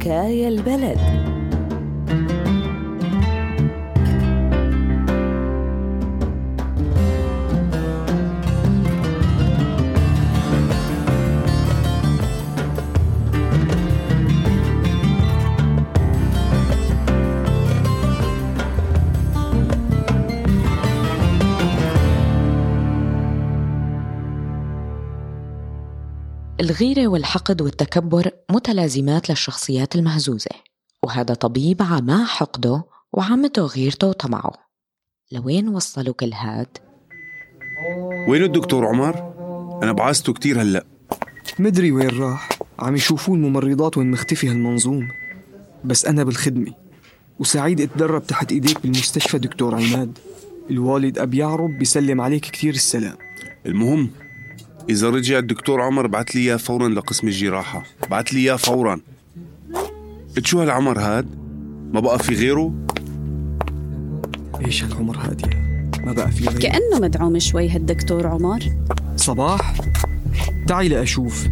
حكاية البلد. الغيرة والحقد والتكبر متلازمات للشخصيات المهزوزة وهذا طبيب عما حقده وعمته غيرته وطمعه لوين وصلوا كل هاد؟ وين الدكتور عمر؟ أنا بعاسته كتير هلأ. مدري وين راح. عم يشوفوا الممرضات وين مختفي هالمنظوم. بس أنا بالخدمة وسعيد أتدرب تحت إيديك بالمستشفى دكتور عماد. الوالد أبي يعرب بيسلم عليك كتير السلام. المهم إذا رجع الدكتور عمر بعت لي إياه فورا لقسم الجراحة. بعت لي إياه فورا. قلت شو هالعمر هاد؟ ما بقى في غيره؟ إيش هالعمر هادي ما بقى في غير كأنه مدعوم شوي هالدكتور عمر. صباح. تعي لأشوف.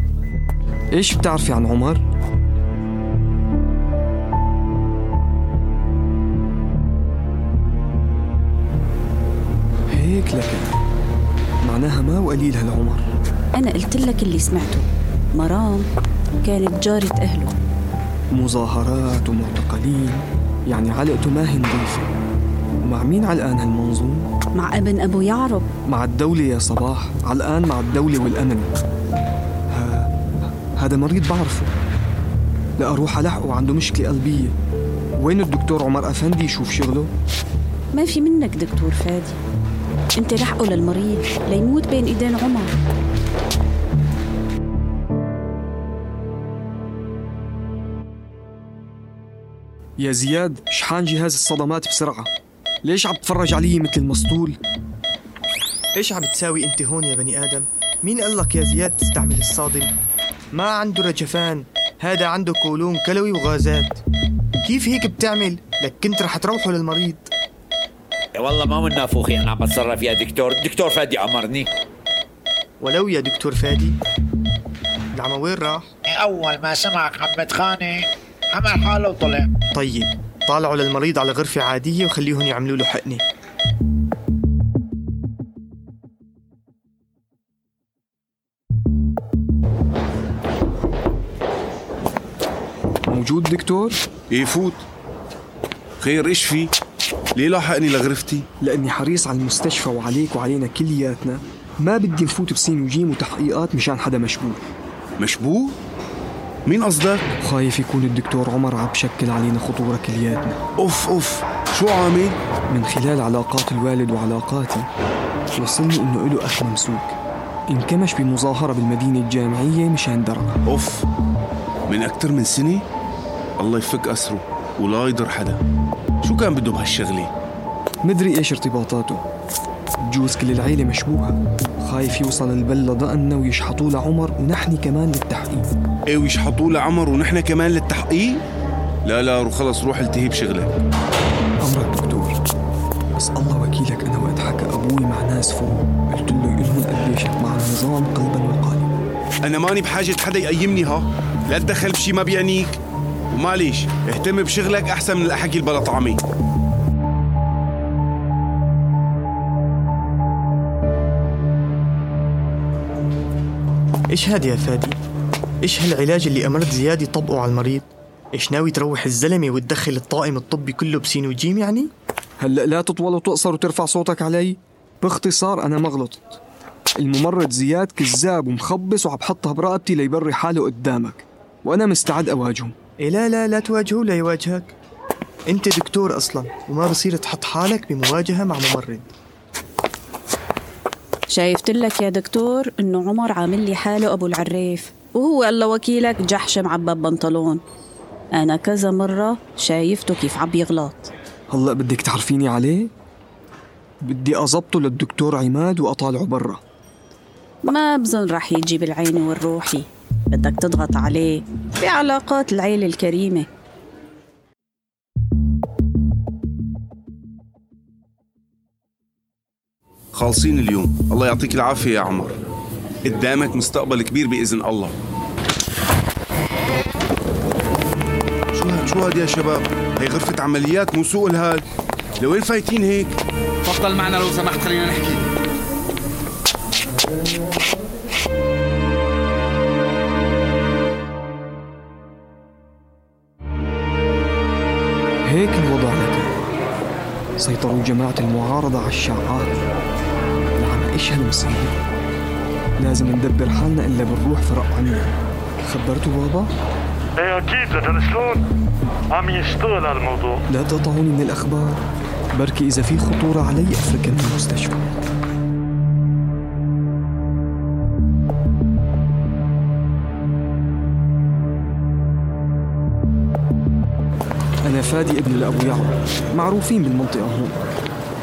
إيش بتعرفي عن عمر؟ هيك لك. معناها ما وقليل هالعمر. أنا قلت لك اللي سمعته. مرام كانت جارة أهله. مظاهرات ومعتقلين. يعني علقته ما هي نظيفة. ومع مين علقان هالمنظوم؟ مع ابن أبو يعرب. مع الدولة يا صباح. علقان مع الدولة والأمن. ها... هذا مريض بعرفه. لا أروح ألحقه عنده مشكلة قلبية. وين الدكتور عمر أفندي يشوف شغله؟ ما في منك دكتور فادي. أنت لحقه للمريض ليموت بين إيدين عمر. يا زياد شحان جهاز الصدمات بسرعة ليش عم تفرج علي مثل المسطول؟ إيش عم تساوي أنت هون يا بني آدم؟ مين قال لك يا زياد تستعمل الصادم؟ ما عنده رجفان، هذا عنده كولون كلوي وغازات. كيف هيك بتعمل؟ لك كنت رح تروحه للمريض. يا والله ما من نافوخي أنا عم بتصرف يا دكتور دكتور فادي امرني ولو يا دكتور فادي العمى وين راح؟ أول ما سمع حمد خاني عمل حالة وطلع طيب طالعوا للمريض على غرفة عادية وخليهم يعملوا له حقنة موجود دكتور؟ إيه فوت خير إيش في؟ ليه لاحقني لغرفتي؟ لأني حريص على المستشفى وعليك وعلينا كلياتنا ما بدي نفوت بسين وجيم وتحقيقات مشان حدا مشبوه مشبوه؟ مين قصدك؟ خايف يكون الدكتور عمر عم بشكل علينا خطورة كلياتنا أوف أوف شو عامل؟ من خلال علاقات الوالد وعلاقاتي وصلني إنه إله أخ ممسوك انكمش بمظاهرة بالمدينة الجامعية مشان درعا أوف من أكتر من سنة؟ الله يفك أسره ولا يضر حدا شو كان بده بهالشغلة؟ مدري إيش ارتباطاته بجوز كل العيلة مشبوهة خايف يوصل البلة ضأنا ويشحطوه لعمر ونحن كمان للتحقيق. إيه ويشحطوه لعمر ونحن كمان للتحقيق؟ لا لا رو خلص روح التهي بشغلك. أمرك دكتور. بس الله وكيلك أنا وقت حكى أبوي مع ناس فوق. قلت له إلهم قديشك مع النظام قلبا وقالبا. أنا ماني بحاجة حدا يقيمني ها؟ لا تدخل بشي ما بيعنيك. ومعليش اهتم بشغلك أحسن من الأحكي البلا طعمي إيش هاد يا فادي؟ إيش هالعلاج اللي أمرت زياد يطبقه على المريض؟ إيش ناوي تروح الزلمة وتدخل الطاقم الطبي كله بسين وجيم يعني؟ هلأ لا تطول وتقصر وترفع صوتك علي باختصار أنا ما غلطت الممرض زياد كذاب ومخبص وعم بحطها برقبتي ليبري حاله قدامك وأنا مستعد أواجهه إيه لا لا لا تواجهه لا يواجهك أنت دكتور أصلا وما بصير تحط حالك بمواجهة مع ممرض شايفت لك يا دكتور إنه عمر عامل لي حاله أبو العريف وهو الله وكيلك جحش معبب بنطلون. أنا كذا مرة شايفته كيف عم يغلط. هلأ بدك تعرفيني عليه؟ بدي أضبطه للدكتور عماد وأطالعه برا. ما بظن رح يجي بالعين والروحي بدك تضغط عليه بعلاقات العيلة الكريمة. خالصين اليوم. الله يعطيك العافية يا عمر. قدامك مستقبل كبير بإذن الله. شو هاد يا شباب؟ هي غرفة عمليات مو سوق الهاد. لوين فايتين هيك؟ تفضل معنا لو سمحت خلينا نحكي. هيك الوضع لك. سيطروا جماعة المعارضة على الشعار. لعنا إيش هالمصيبة؟ لازم ندبر حالنا إلا بنروح فرق عنيا خبرتوا بابا؟ إيه أكيد بدنا شلون؟ عم يشتغل على الموضوع لا تقطعوني من الأخبار. بركي إذا في خطورة علي أفرك من المستشفى. أنا فادي ابن لأبو يعقوب. معروفين بالمنطقة هون.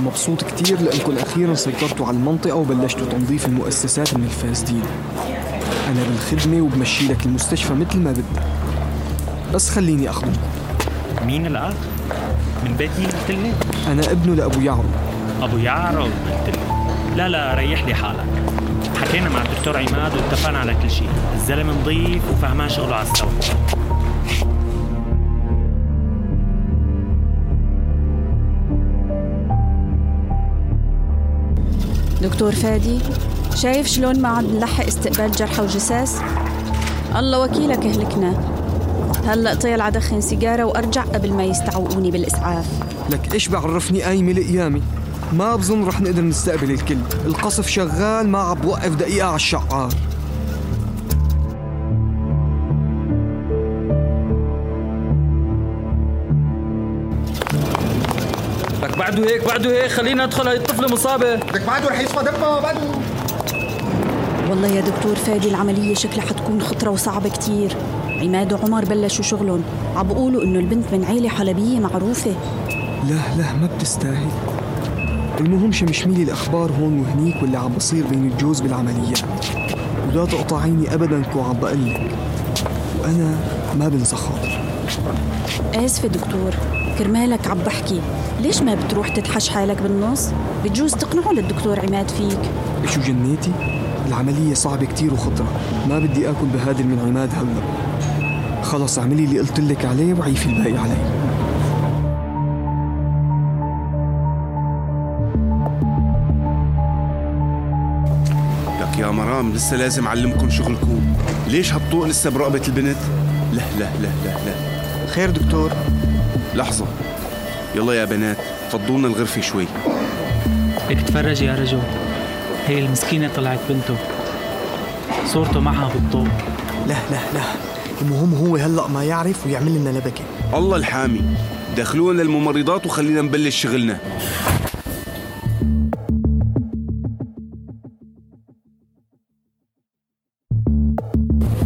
مبسوط كتير لأنكم أخيرا سيطرتوا على المنطقة وبلشتوا تنظيف المؤسسات من الفاسدين. أنا بالخدمة وبمشي لك المستشفى مثل ما بدك بس خليني أخدمكم. مين الأخ؟ من بيت مين قلت لي؟ أنا ابنه لأبو يعقوب أبو يعرب قلت لي. لا لا ريح لي حالك. حكينا مع الدكتور عماد واتفقنا على كل شيء. الزلمة نظيف وفهمان شغله على السوا دكتور فادي شايف شلون ما عاد نلحق استقبال جرحى وجثث الله وكيلك اهلكنا. هلأ طيل عدخن سيجارة وأرجع قبل ما يستعوقوني بالإسعاف. لك إيش بعرفني قايمة لقيامي ما بظن رح نقدر نستقبل الكل. القصف شغال ما عم بوقف دقيقة على الشعار. بعده هيك بعده هيك خلينا ندخل هاي الطفلة مصابة. لك بعده رح يصفى دمه بعده. والله يا دكتور فادي العملية شكلها حتكون خطرة وصعبة كتير. عماد وعمر بلشوا شغلهم. عم بقولوا إنه البنت من عيلة حلبية معروفة. لا لا ما بتستاهل. المهم شمشميلي الأخبار هون وهنيك واللي عم بصير بين الجوز بالعمليات ولا تقطعيني أبدا كو عم بقلك وأنا ما بنسى خاطر. آسفة دكتور. كرمالك عم بحكي. ليش ما بتروح تتحش حالك بالنص؟ بتجوز تقنعه للدكتور عماد فيك. شو جنيتي؟ العملية صعبة كتير وخطرة. ما بدي آكل بهادر من عماد هلا. خلص اعملي اللي قلت لك عليه وعيفي الباقي علي. لك يا مرام لسه لازم أعلمكم شغلكم. ليش هالطوق لسه برقبة البنت؟ لا لا لا لا لا. خير دكتور. لحظة. يلا يا بنات فضونا الغرفة شوي. لك تفرجي يا رجل. هي المسكينة طلعت بنته. صورته معها بالطوق لا لا لا. المهم هو هلأ ما يعرف ويعمل لنا لبكه الله الحامي. دخلونا للممرضات وخلينا نبلش شغلنا.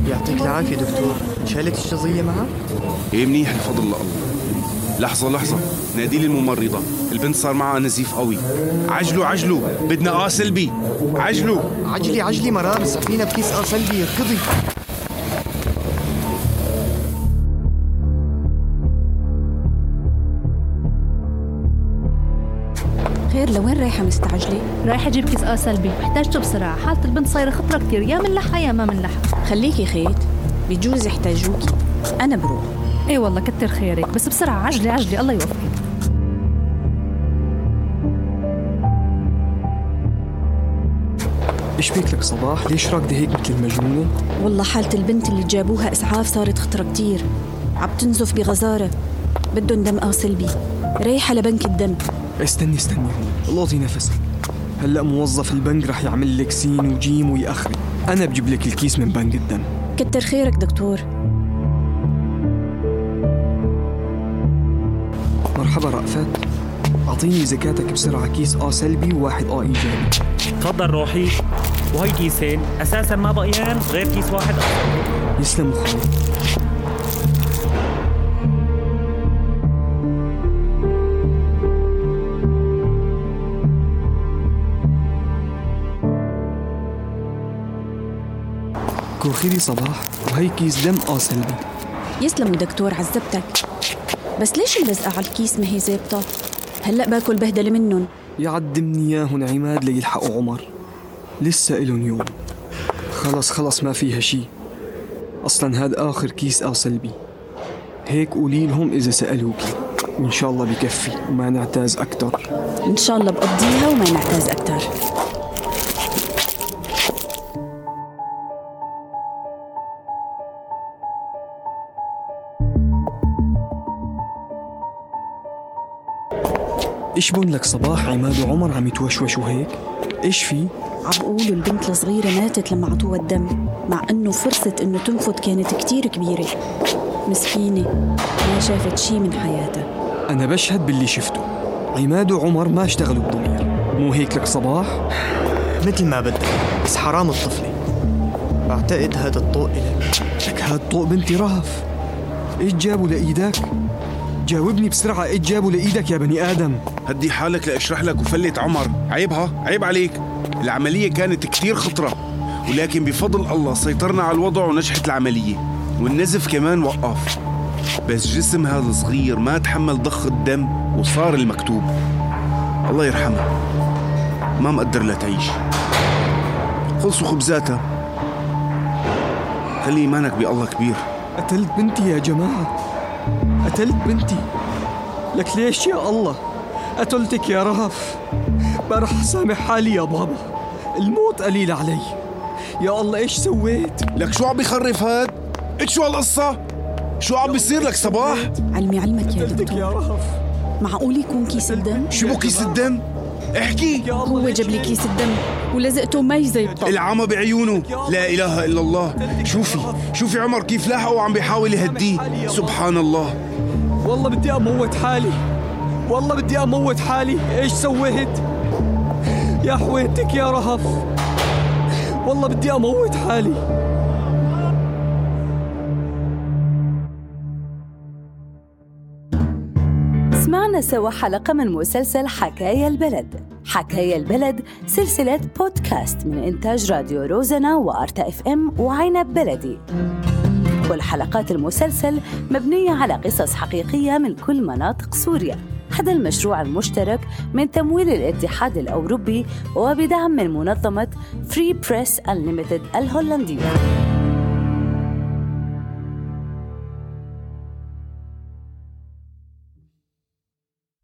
يعطيك العافية دكتور. شالت الشظية معها؟ إيه منيح بفضل الله لحظة لحظة. نادي لي الممرضة البنت صار معها نزيف قوي. عجلوا عجلوا بدنا آه سلبي. عجلوا عجلي عجلي مرام. اسعفينا بكيس آه سلبي. اركضي. خير لوين رايحة مستعجلة؟ رايحة أجيب كيس آه سلبي. محتاجته بسرعة. حالة البنت صايرة خطرة كتير يا منلحة يا ما منلحة خليكي خيت بجوز يحتاجوكي. أنا بروح. إيه والله كتر خيرك بس بسرعة عجلي عجلي الله يوفقك. إيش بيك لك صباح؟ ليش راكدة هيك مثل المجنونة؟ والله حالة البنت اللي جابوها إسعاف صارت خطرة كتير. عم تنزف بغزارة. بدهم دم آه سلبي رايحة لبنك الدم. استني استني. هون لوطي نفسك. هلأ موظف البنك رح يعمل لك سين وجيم ويأخري أنا بجيب لك الكيس من بنك الدم. كتر خيرك دكتور. مرحبا رأفت. أعطيني زكاتك بسرعة. كيس A سلبي وواحد A إيجابي. تفضل روحي. وهي كيسين. أساسا ما بقيان غير كيس واحد. يسلم أخوي خدي صباح. وهي كيس دم A سلبي. يسلموا دكتور عذبتك بس ليش اللزقة على الكيس ما هي زابطة؟ هلأ باكل بهدلة منهم يعدمني إياهن عماد ليلحقوا عمر. لسه إلهم يوم. خلص خلص ما فيها شي. أصلا هاد آخر كيس A سلبي هيك قولي لهم إذا سألوكي. وإن شاء الله بكفي وما نعتاز أكتر. إن شاء الله بقضيها وما نعتاز أكتر. إيش بقول لك صباح عماد وعمر عم يتوشوشوا هيك؟ إيش في؟ عم بقولوا البنت الصغيرة ماتت لما عطوها الدم مع إنه فرصة إنه تنفذ كانت كتير كبيرة مسكينة ما شافت شي من حياتها أنا بشهد باللي شفته عماد وعمر ما اشتغلوا بضمير مو هيك لك صباح؟ مثل ما بدك بس حرام الطفلة بعتقد هذا الطوق إلك لك هاد طوق بنتي رهف إيش جابوا لإيدك؟ جاوبني بسرعة إيش جابوا لإيدك يا بني آدم؟ هدي حالك لأشرح لك وفلت عمر. عيبها عيب عليك. العملية كانت كتير خطرة ولكن بفضل الله سيطرنا على الوضع ونجحت العملية. والنزف كمان وقف. بس جسم هذا الصغير ما تحمل ضخ الدم وصار المكتوب. الله يرحمها ما مقدر لها تعيش. خلصوا خبزاتها خلي إيمانك بالله كبير. قتلت بنتي يا جماعة. قتلت بنتي. لك ليش يا الله؟ قتلتك يا رهف؟ ما رح سامح حالي يا بابا. الموت قليل علي. يا الله إيش سويت؟ لك شو عم بيخرف هاد؟ إيش شو هالقصة؟ شو عم بيصير لك صباح؟ علمي علمك يا دكتور يا رهف. معقول يكون كيس الدم؟ شو بو كيس الدم؟ احكي. هو جاب لي كيس الدم ولزقته مي زي الطب العمى بعيونه. لا إله إلا الله. شوفي شوفي عمر كيف لاحقه وعم بيحاول يهديه. سبحان الله. والله بدي أموت حالي. والله بدي أموت حالي. إيش سويت؟ يا حويتك يا رهف. والله بدي أموت حالي. سمعنا سوا حلقة من مسلسل حكاية البلد. حكاية البلد سلسلة بودكاست من إنتاج راديو روزنا وأرتا إف إم وعنب بلدي. كل حلقات المسلسل مبنية على قصص حقيقية من كل مناطق سوريا. هذا المشروع المشترك من تمويل الاتحاد الأوروبي وبدعم من منظمة Free Press Unlimited الهولندية.